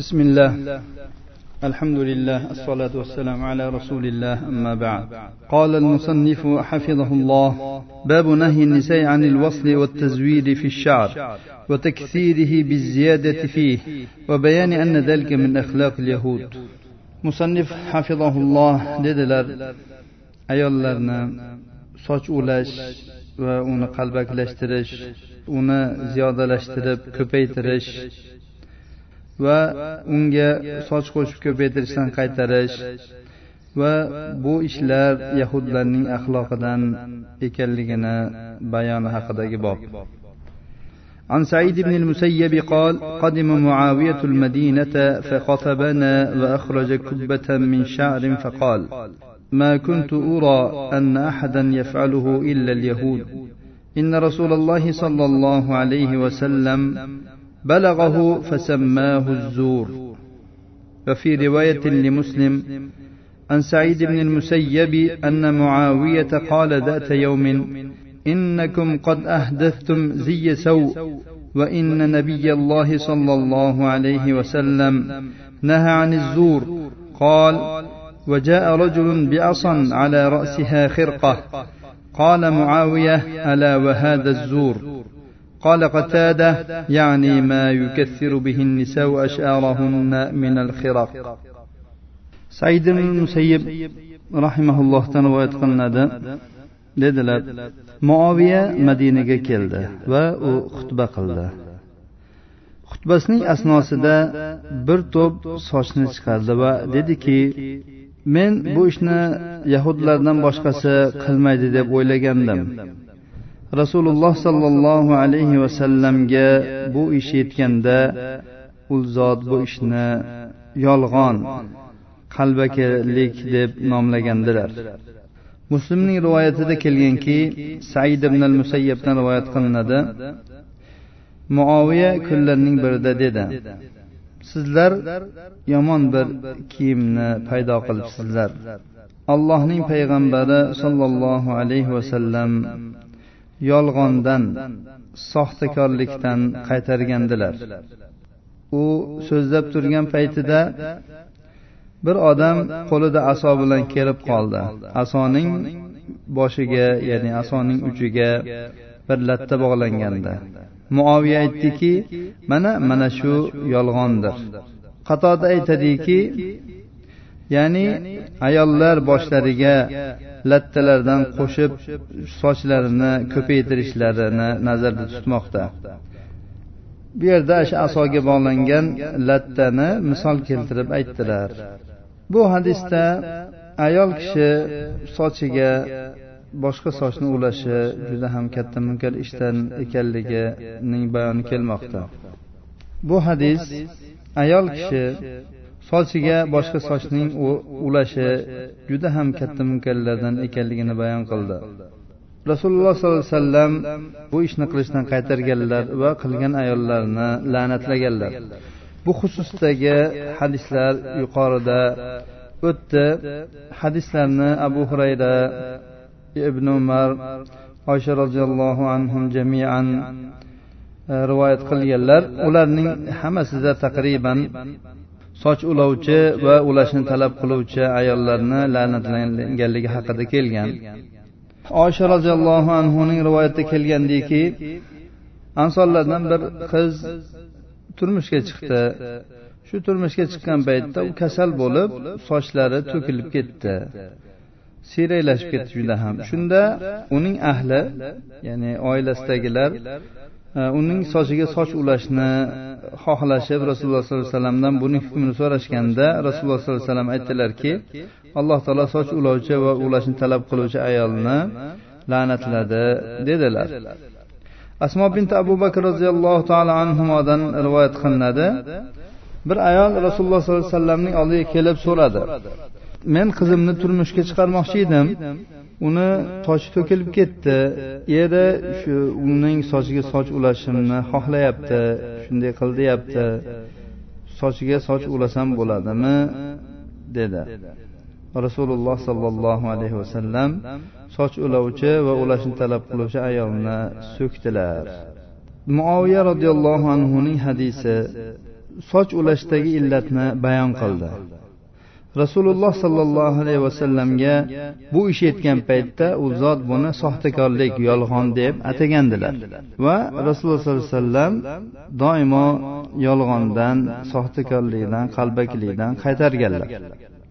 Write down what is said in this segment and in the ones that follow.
بسم الله الحمد لله الصلاة والسلام على رسول الله أما بعد قال المصنف حفظه الله باب نهي النساء عن الوصل والتزويد في الشعر وتكثيره بالزيادة فيه وبيان أن ذلك من أخلاق اليهود مصنف حفظه الله dedilar ayollarni soch ulash va uni qalbaklashtirish uni ziyodalashtirib ko'paytirish va unga soch qo'shib ko'paytirishdan qaytarish va bu ishlar yahudlarning axloqidan ekanligini bayoni haqidagi bob عن سعيد بن المسيب قال قدم معاوية المدينة فخطبنا وأخرج كبة من شعر فقال ما كنت أرى أن أحدا يفعله إلا اليهود إن رسول الله صلى الله عليه وسلم بلغه فسماه الزور. وفي رواية لمسلم عن سعيد بن المسيب أن معاوية قال ذات يوم إنكم قد أحدثتم زي سوء وإن نبي الله صلى الله عليه وسلم نهى عن الزور. قال وجاء رجل بعصا على رأسها خرقة. قال معاوية ألا وهذا الزور؟ قال قتادة يعني ما يكثر به النساء أشعارهن من الخرق سعيد بن المسيب رحمه الله رواية قلنadi dedilar muoviya madinaga keldi va u xutba qildi xutbasining asnosida bir to'p sochni chiqardi va dediki men bu ishni yahudlardan boshqasi qilmaydi deb o'ylagandim Rasululloh sollallohu alayhi vasallamga bu ish yetganda u zot bu ishni yolg'on qalbakilik deb nomlagandilar. Muslimning rivoyatida kelganki said ibn al musayyabdan rivoyat qilinadi. Muoviya kunlarning birida dedi sizlar yomon bir kiyimni paydo qilibsizlar. Allohning payg'ambari sollallohu alayhi vasallam yolg'ondan soxtakorlikdan qaytargandilar. U so'zlab turgan paytida bir odam qo'lida aso bilan kelib qoldi. Asoning boshiga ya'ni asoning uchiga bir latta bog'langandi. Muoviya aytdiki mana mana shu yolg'ondir. Qatoda aytadiki ya'ni ayollar boshlariga lattalardan qo'shib sochlarini ko'paytirishlarini nazarda tutmoqda. Bu yerda asoga bog'langan lattani misol keltirib aytdilar. Bu hadisda ayol kishi sochiga boshqa sochni ulashi juda ham katta munkar ishdan ekanligining bayoni kelmoqda. Bu hadis ayol kishi sochiga boshqa sochning ulashi juda ham katta munkarlardan ekanligini bayon qildi. Rasululloh sollallohu alayhi vasallam bu ishni qilishdan qaytarganlar va qilgan ayollarni la'natlaganlar. Bu xususdagi hadislar yuqorida o'tdi. Hadislarni abu hurayra ibn umar oysha roziyallohu anhum jamian eh, rivoyat qilganlar. Ularning hammasida taqriban soch ulovchi va ulashni talab qiluvchi ayollarni la'natlanganligi haqida kelgan. Osha roziyallohu anhuning rivoyatida kelgandiki ansonlardan bir qiz turmushga chiqdi. Shu turmushga chiqqan paytda u kasal bo'lib sochlari to'kilib ketdi. Siyraklashib ketdi juda ham. Shunda uning ahli ya'ni oilasidagilar Э, uning sochiga soch ulashni xohlashib rasululloh sollallohu alayhi vasallamdan buning hukmini so'rashganda rasululloh sollallohu alayhi vasallam aytdilarki alloh taolo soch ulovchi va ulashni talab qiluvchi ayolni la'natladi dedilar. Asmo bint abu bakr roziyallohu taolo anhudan rivoyat qilinadi. Bir ayol rasululloh sollallohu alayhi vasallamning oldiga kelib so'radi. Men qizimni turmushga chiqarmoqchi edim. Uni sochi to'kilib ketdi. Eri shu uning sochiga soch ulashimni xohlayapti shunday qil deyapti. Sochiga soch ulasam bo'ladimi? Dedi. Rasululloh sollallohu alayhi vasallam soch ulovchi va ulashni talab qiluvchi ayolni so'kdilar. Muoviya roziyallohu anhuning hadisi soch ulashdagi illatni bayon qildi. Rasululloh sollallohu alayhi vasallamga bu ish yetgan paytda u zot buni soxtakorlik yolg'on deb atagandilar. Va rasululloh sollallohu alayhi vasallam doimo yolg'ondan soxtakorlikdan qalbaklikdan qaytarganlar.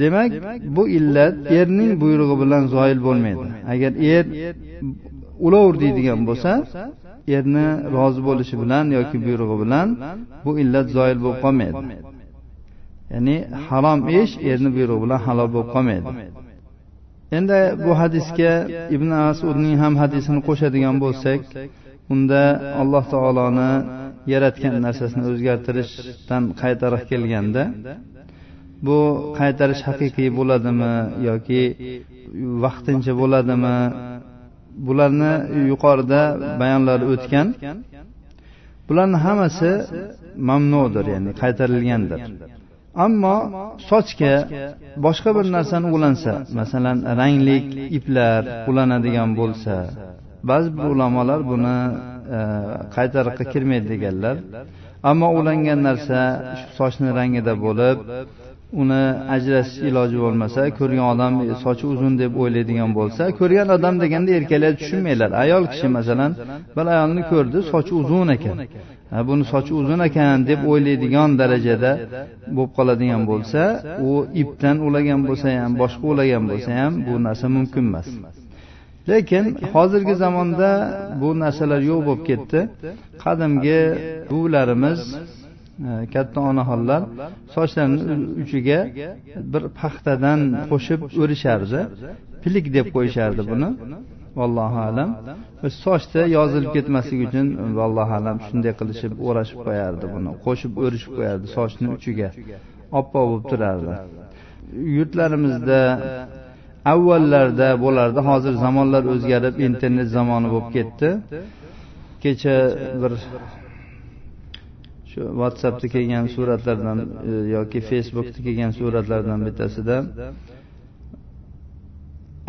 Demak bu illat erning buyrug'i bilan zoil bo'lmaydi. Agar er ulovur deydigan bo'lsa erni rozi bo'lishi bilan yoki buyrug'i bilan bu illat zoil bo'lib qolmaydi. Ya'ni harom ish erni buyrug'i bilan halol bo'lib qolmaydi. endi bu hadisga ibn masudning ham hadisini qo'shadigan bo'lsak unda alloh taoloni yaratgan narsasini o'zgartirishdan qaytariq kelganda bu qaytarish haqiqiy bo'ladimi yoki vaqtincha bo'ladimi? bularni yuqorida bayonlari o'tgan. bularni hammasi mamnudir ya'ni qaytarilgandir ammo sochga boshqa bir narsani ulansa masalan rangli iplar ulanadigan bo'lsa ba'zi bir ulamolar buni e, qaytariqqa kirmaydi deganlar. Ammo ulangan narsa sochni rangida bo'lib uni ajratish iloji bo'lmasa ko'rgan odam sochi uzun deb o'ylaydigan bo'lsa ko'rgan odam deganda erkaklar tushunmaylar ayol kishi masalan bir ayolni ko'rdi sochi uzun ekan. Buni sochi uzun ekan deb o'ylaydigan darajada bo'lib qoladigan bo'lsa u ipdan ulagan bo'lsa ham boshqa ulagan bo'lsa ham bu narsa mumkin emas. Lekin hozirgi zamonda bu narsalar yo'q bo'lib ketdi. Qadimgi buvilarimiz katta onaxonlar sochlarini uchiga bir paxtadan qo'shib o'rishardi pilik deb qo'yishardi buni. vallohu alam. sochda yozilib ketmasligi uchun vallohu alam shunday qilishib o'rashib qo'yardi buni qo'shib o'rishib qo'yardi sochni uchiga. oppoq bo'lib turardi. yurtlarimizda avvallarda bo'lardi. Hozir zamonlar o'zgarib internet zamoni bo'lib ketdi. kecha bir shu whatsappda kelgan suratlardan e, yoki facebookda kelgan suratlardan bittasida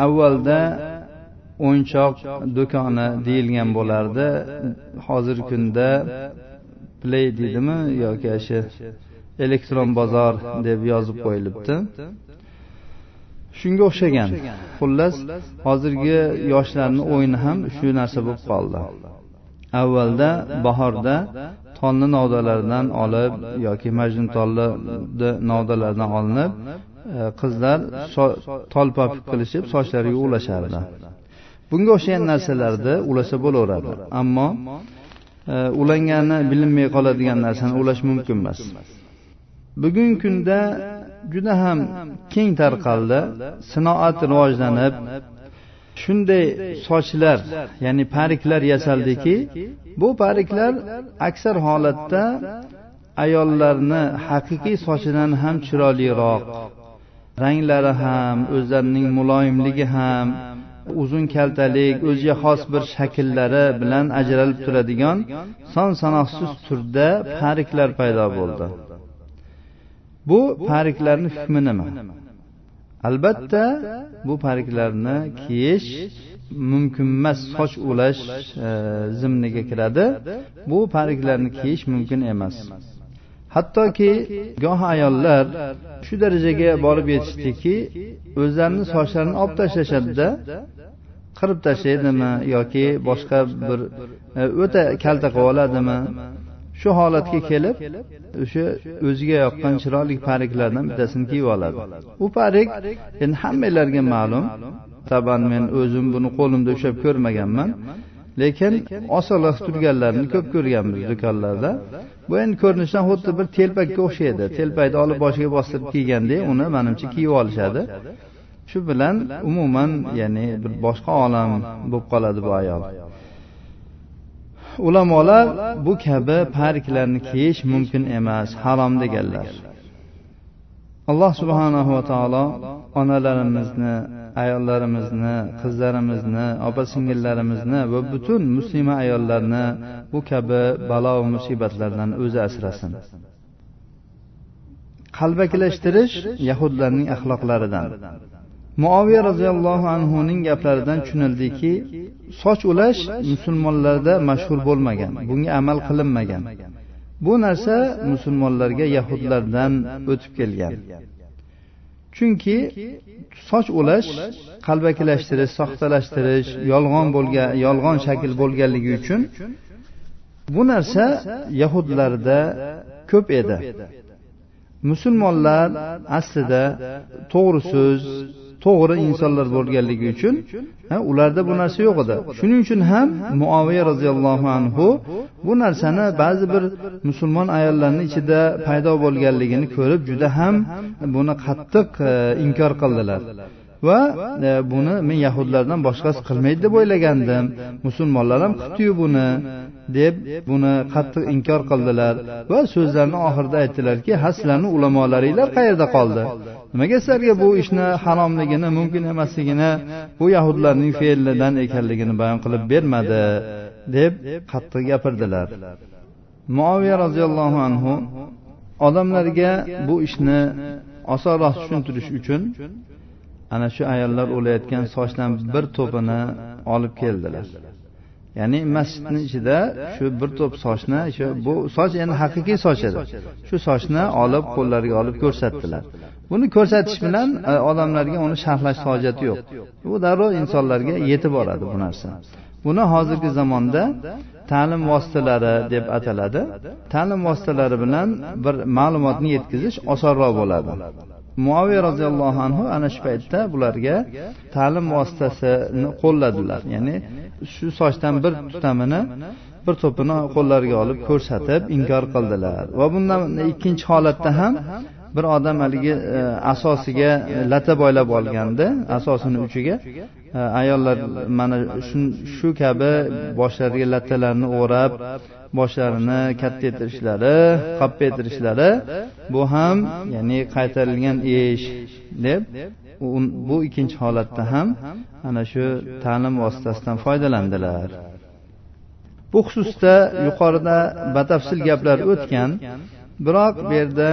avvalda o'yinchoq do'koni deyilgan bo'lardi. Hozirgi kunda play deydimi yoki shu elektron bozor deb yozib qo'yilibdi. Shunga o'xshagan. Xullas hozirgi yoshlarni o'yini ham shu narsa bo'lib qoldi. Avvalda bahorda tolni novdalaridan olib yoki majnuntolni novdalaridan olinib e, qizlar tolpopib qilishib sochlariga ulashardi. Bunga o'xshagan narsalarni ulasa bo'laveradi. Ammo e, ulangani bilinmay qoladigan narsani ulash mumkin emas. Bugungi kunda juda ham keng tarqaldi sinoat rivojlanib shunday sochlar ya'ni pariklar yasaldiki bu pariklar aksar holatda ayollarni haqiqiy sochidan ham chiroyliroq ranglari ham o'zlarining muloyimligi ham uzun kaltalik o'ziga xos bir shakllari bilan ajralib turadigan son sanoqsiz turda pariklar paydo bo'ldi. Bu pariklarni hukmi nima? Albatta bu pariklarni kiyish mumkin emas. Soch ulash e, zimniga kiradi. Bu pariklarni kiyish mumkin emas. Hattoki goh ayollar shu darajaga borib yetishdiki o'zlarini sochlarini olib tashlashadida qirib tashlaydimi yoki boshqa bir e, o'ta kalta qilib oladimi? Shu holatga kelib o'sha o'ziga yoqqan chiroyli pariklardan bittasini kiyib oladi. U parik endi hammanglarga ma'lum. Taban men o'zim buni qo'limda ushlab ko'rmaganman. Lekin osonroq turganlarini ko'p ko'rganmiz do'konlarda. Bu endi ko'rinishdan xuddi bir telpakka o'xshaydi. Telpakni olib boshiga bostirib kiygandek uni manimcha kiyib olishadi. Shu bilan umuman ya'ni bir boshqa olam bo'lib qoladi bu ayol. Ulamolar bu kabi pariklarni kiyish mumkin emas harom deganlar. Alloh subhanahu va taolo onalarimizni ayollarimizni qizlarimizni opa singillarimizni va butun muslima ayollarni bu kabi balo va musibatlardan o'zi asrasin. Qalbakilashtirish yahudlarning axloqlaridan. Muoviya roziyallohu anhuning gaplaridan tushunildiki soch ulash musulmonlarda mashhur bo'lmagan bunga amal qilinmagan. Bu narsa musulmonlarga yahudlardan o'tib kelgan. Chunki soch ulash qalbakilashtirish soxtalashtirish yolg'on bo'lgan yolg'on shakl bo'lganligi uchun bu narsa yahudlarda ko'p edi. Musulmonlar aslida to'g'ri so'z to'g'ri insonlar bo'lganligi uchun ularda bu narsa yo'q edi. Shuning uchun ham muoviya roziyallohu anhu bu narsani ba'zi bir musulmon ayollarni ichida paydo bo'lganligini ko'rib juda ham buni qattiq e, inkor qildilar. Va e, buni men yahudlardan boshqasi qilmaydi deb o'ylagandim. Musulmonlar ham qilibdiyu buni deb buni qattiq inkor qildilar. Va so'zlarini oxirida aytdilarki ha sizlarni ulamolaringlar qayerda qoldi? Nimaga sizlarga bu ishni haromligini mumkin emasligini bu yahudlarning fe'lidan ekanligini bayon qilib bermadi deb qattiq gapirdilar. Muoviya roziyallohu anhu odamlarga bu ishni osonroq tushuntirish uchun ana shu ayollar o'layotgan sochdan bir to'pini olib keldilar. Ya'ni masjidni ichida shu bir to'p sochni shu bu soch endi haqiqiy soch edi. Shu sochni olib qo'llariga olib ko'rsatdilar. Buni ko'rsatish bilan e, odamlarga uni sharhlash hojati yo'q. bu darrov insonlarga yetib boradi bu narsa. buni hozirgi zamonda ta'lim vositalari deb ataladi. ta'lim vositalari bilan bir ma'lumotni yetkazish osonroq bo'ladi. muaviya roziyallohu anhu ana shu paytda bularga ta'lim vositasini qo'lladilar. ya'ni shu sochdan bir tutamini bir to'pini qo'llariga olib ko'rsatib inkor qildilar. va bundan ikkinchi holatda ham bir odam haligi e, asosiga lata boylab olganda asosini uchiga. E, ayollar mana shu kabi boshlariga lattalarni o'rab boshlarini katta ettirishlari qappaytirishlari bu ham ya'ni qaytarilgan ish deb bu ikkinchi holatda ham ana shu ta'lim vositasidan foydalandilar. Bu xususda yuqorida batafsil gaplar o'tgan biroq bu yerda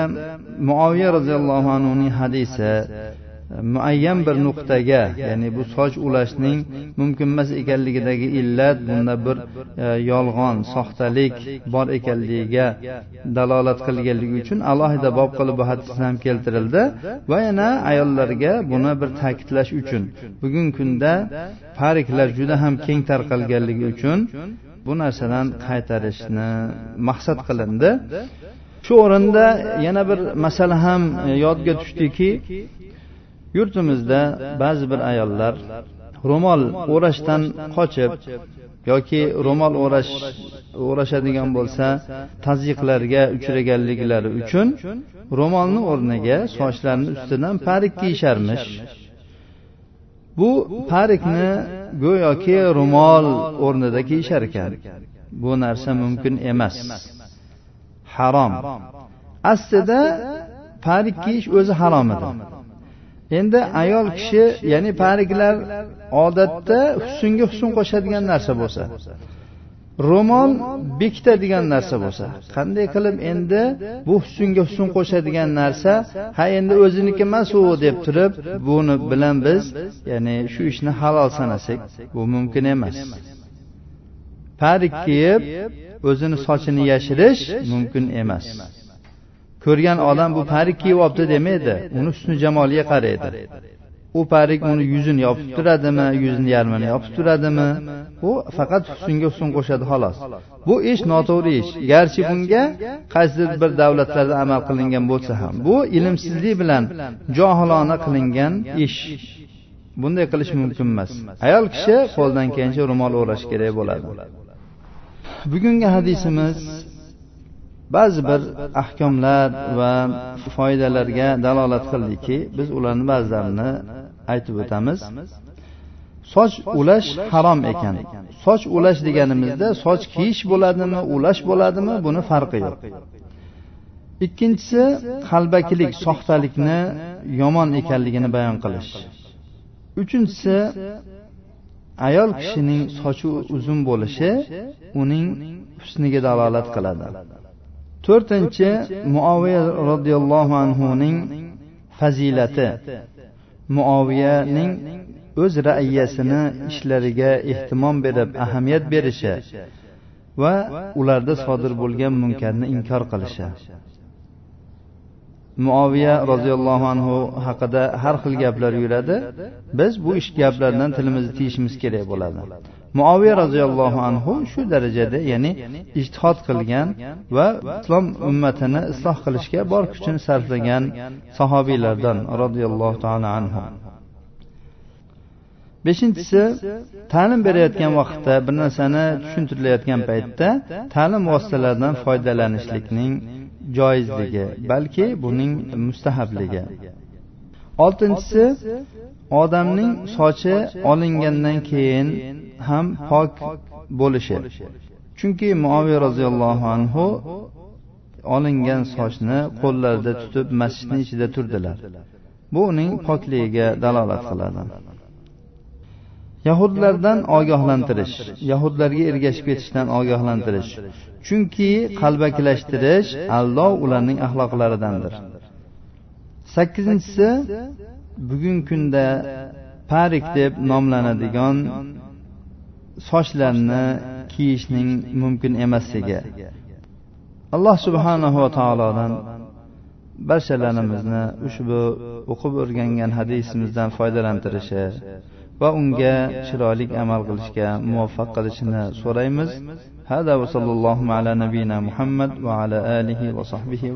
muoviya roziyallohu anhuning hadisi e, muayyan bir nuqtaga ya'ni bu soch ulashning mumkin emas ekanligidagi illat bunda bir e, yolg'on soxtalik bor ekanligiga dalolat qilganligi uchun alohida bob qilib bu hadis ham keltirildi va yana ayollarga buni bir ta'kidlash uchun bugungi kunda pariklar juda ham keng tarqalganligi uchun bu narsadan qaytarishni maqsad qilindi. Shu o'rinda yana bir masala ham e, yodga tushdiki yurtimizda ba'zi bir ayollar ro'mol o'rashdan qochib yoki ro'mol o'rash o'rashadigan bo'lsa tazyiqlarga uchraganliklari uchun ro'molni o'rniga sochlarini ustidan parik kiyisharmish. Bu parikni go'yoki ro'mol o'rnida kiyishar ekan bu narsa mumkin emas. Harom. Aslida parik kiyish o'zi harom edi. Endi ayol kishi ya'ni pariklar odatda husnga husn qo'shadigan narsa bo'lsa ro'mol bekitadigan narsa bo'lsa qanday qilib endi bu husnga husn qo'shadigan narsa ha endi o'ziniki emas u deb turib buni bilan biz ya'ni shu ishni halol sanasak bu mumkin emas. Parik kiyib o'zini sochini yashirish mumkin emas. Ko'rgan odam bu parik kiyib olibdi demaydi uni husni jamoliga qaraydi. U parik uni yuzini yopib turadimi yuzini yarmini yopib turadimi? U faqat husnga husn qo'shadi xolos. Bu ish noto'g'ri ish. Garchi bunga qaysidir bir davlatlarda amal qilingan bo'lsa ham bu ilmsizlik bilan johilona qilingan ish. Bunday qilish mumkin emas. Ayol kishi qo'ldan kelgancha ro'mol o'rash kerak bo'ladi. Bugungi hadisimiz ba'zi bir ahkomlar va foydalarga dalolat qildiki biz ularni ba'zilarini aytib o'tamiz. Soch ulash harom ekan. Soch ulash deganimizda soch kiyish bo'ladimi ulash bo'ladimi buni farqi yo'q. Ikkinchisi qalbakilik soxtalikni yomon ekanligini bayon qilish. Uchinchisi ayol kishining sochi uzun bo'lishi uning husniga dalolat qiladi. To'rtinchi muoviya roziyallohu anhuning fazilati. Muoviyaning o'z raiyasini ishlariga ehtimom berib ahamiyat berishi va ularda sodir bo'lgan munkarni inkor qilishi. Muoviya roziyallohu anhu haqida har xil gaplar yuradi. Biz bu ish gaplardan tilimizni tiyishimiz kerak bo'ladi. Muoviya roziyallohu anhu shu darajada ya'ni ijtihod qilgan va islom ummatini isloh qilishga bor kuchini sarflagan sahobiylardan roziyallohu taolo anhu. Beshinchisi ta'lim berayotgan vaqtda bir narsani tushuntirilayotgan paytda ta'lim vositalaridan foydalanishlikning joizligi balki buning mustahabligi. oltinchisi odamning sochi olingandan keyin ham pok bo'lishi. chunki muoviy roziyallohu anhu olingan sochni qo'llarida tutib masjidni ichida turdilar. bu uning pokligiga dalolat qiladi yahudlardan ogohlantirish yahudlarga ergashib ketishdan ogohlantirish. chunki qalbakilashtirish aldov ularning axloqlaridandir. sakkizinchisi bugungi kunda parik deb nomlanadigan sochlarni kiyishning mumkin emasligi alloh subhanahu va taolodan barchalarimizni ushbu o'qib o'rgangan hadisimizdan foydalantirishi va unga chiroyli amal qilishga muvaffaq qilishini so'raymiz. hada va sallallohu ala nabiyina muhammad va ala alihi va sahbihi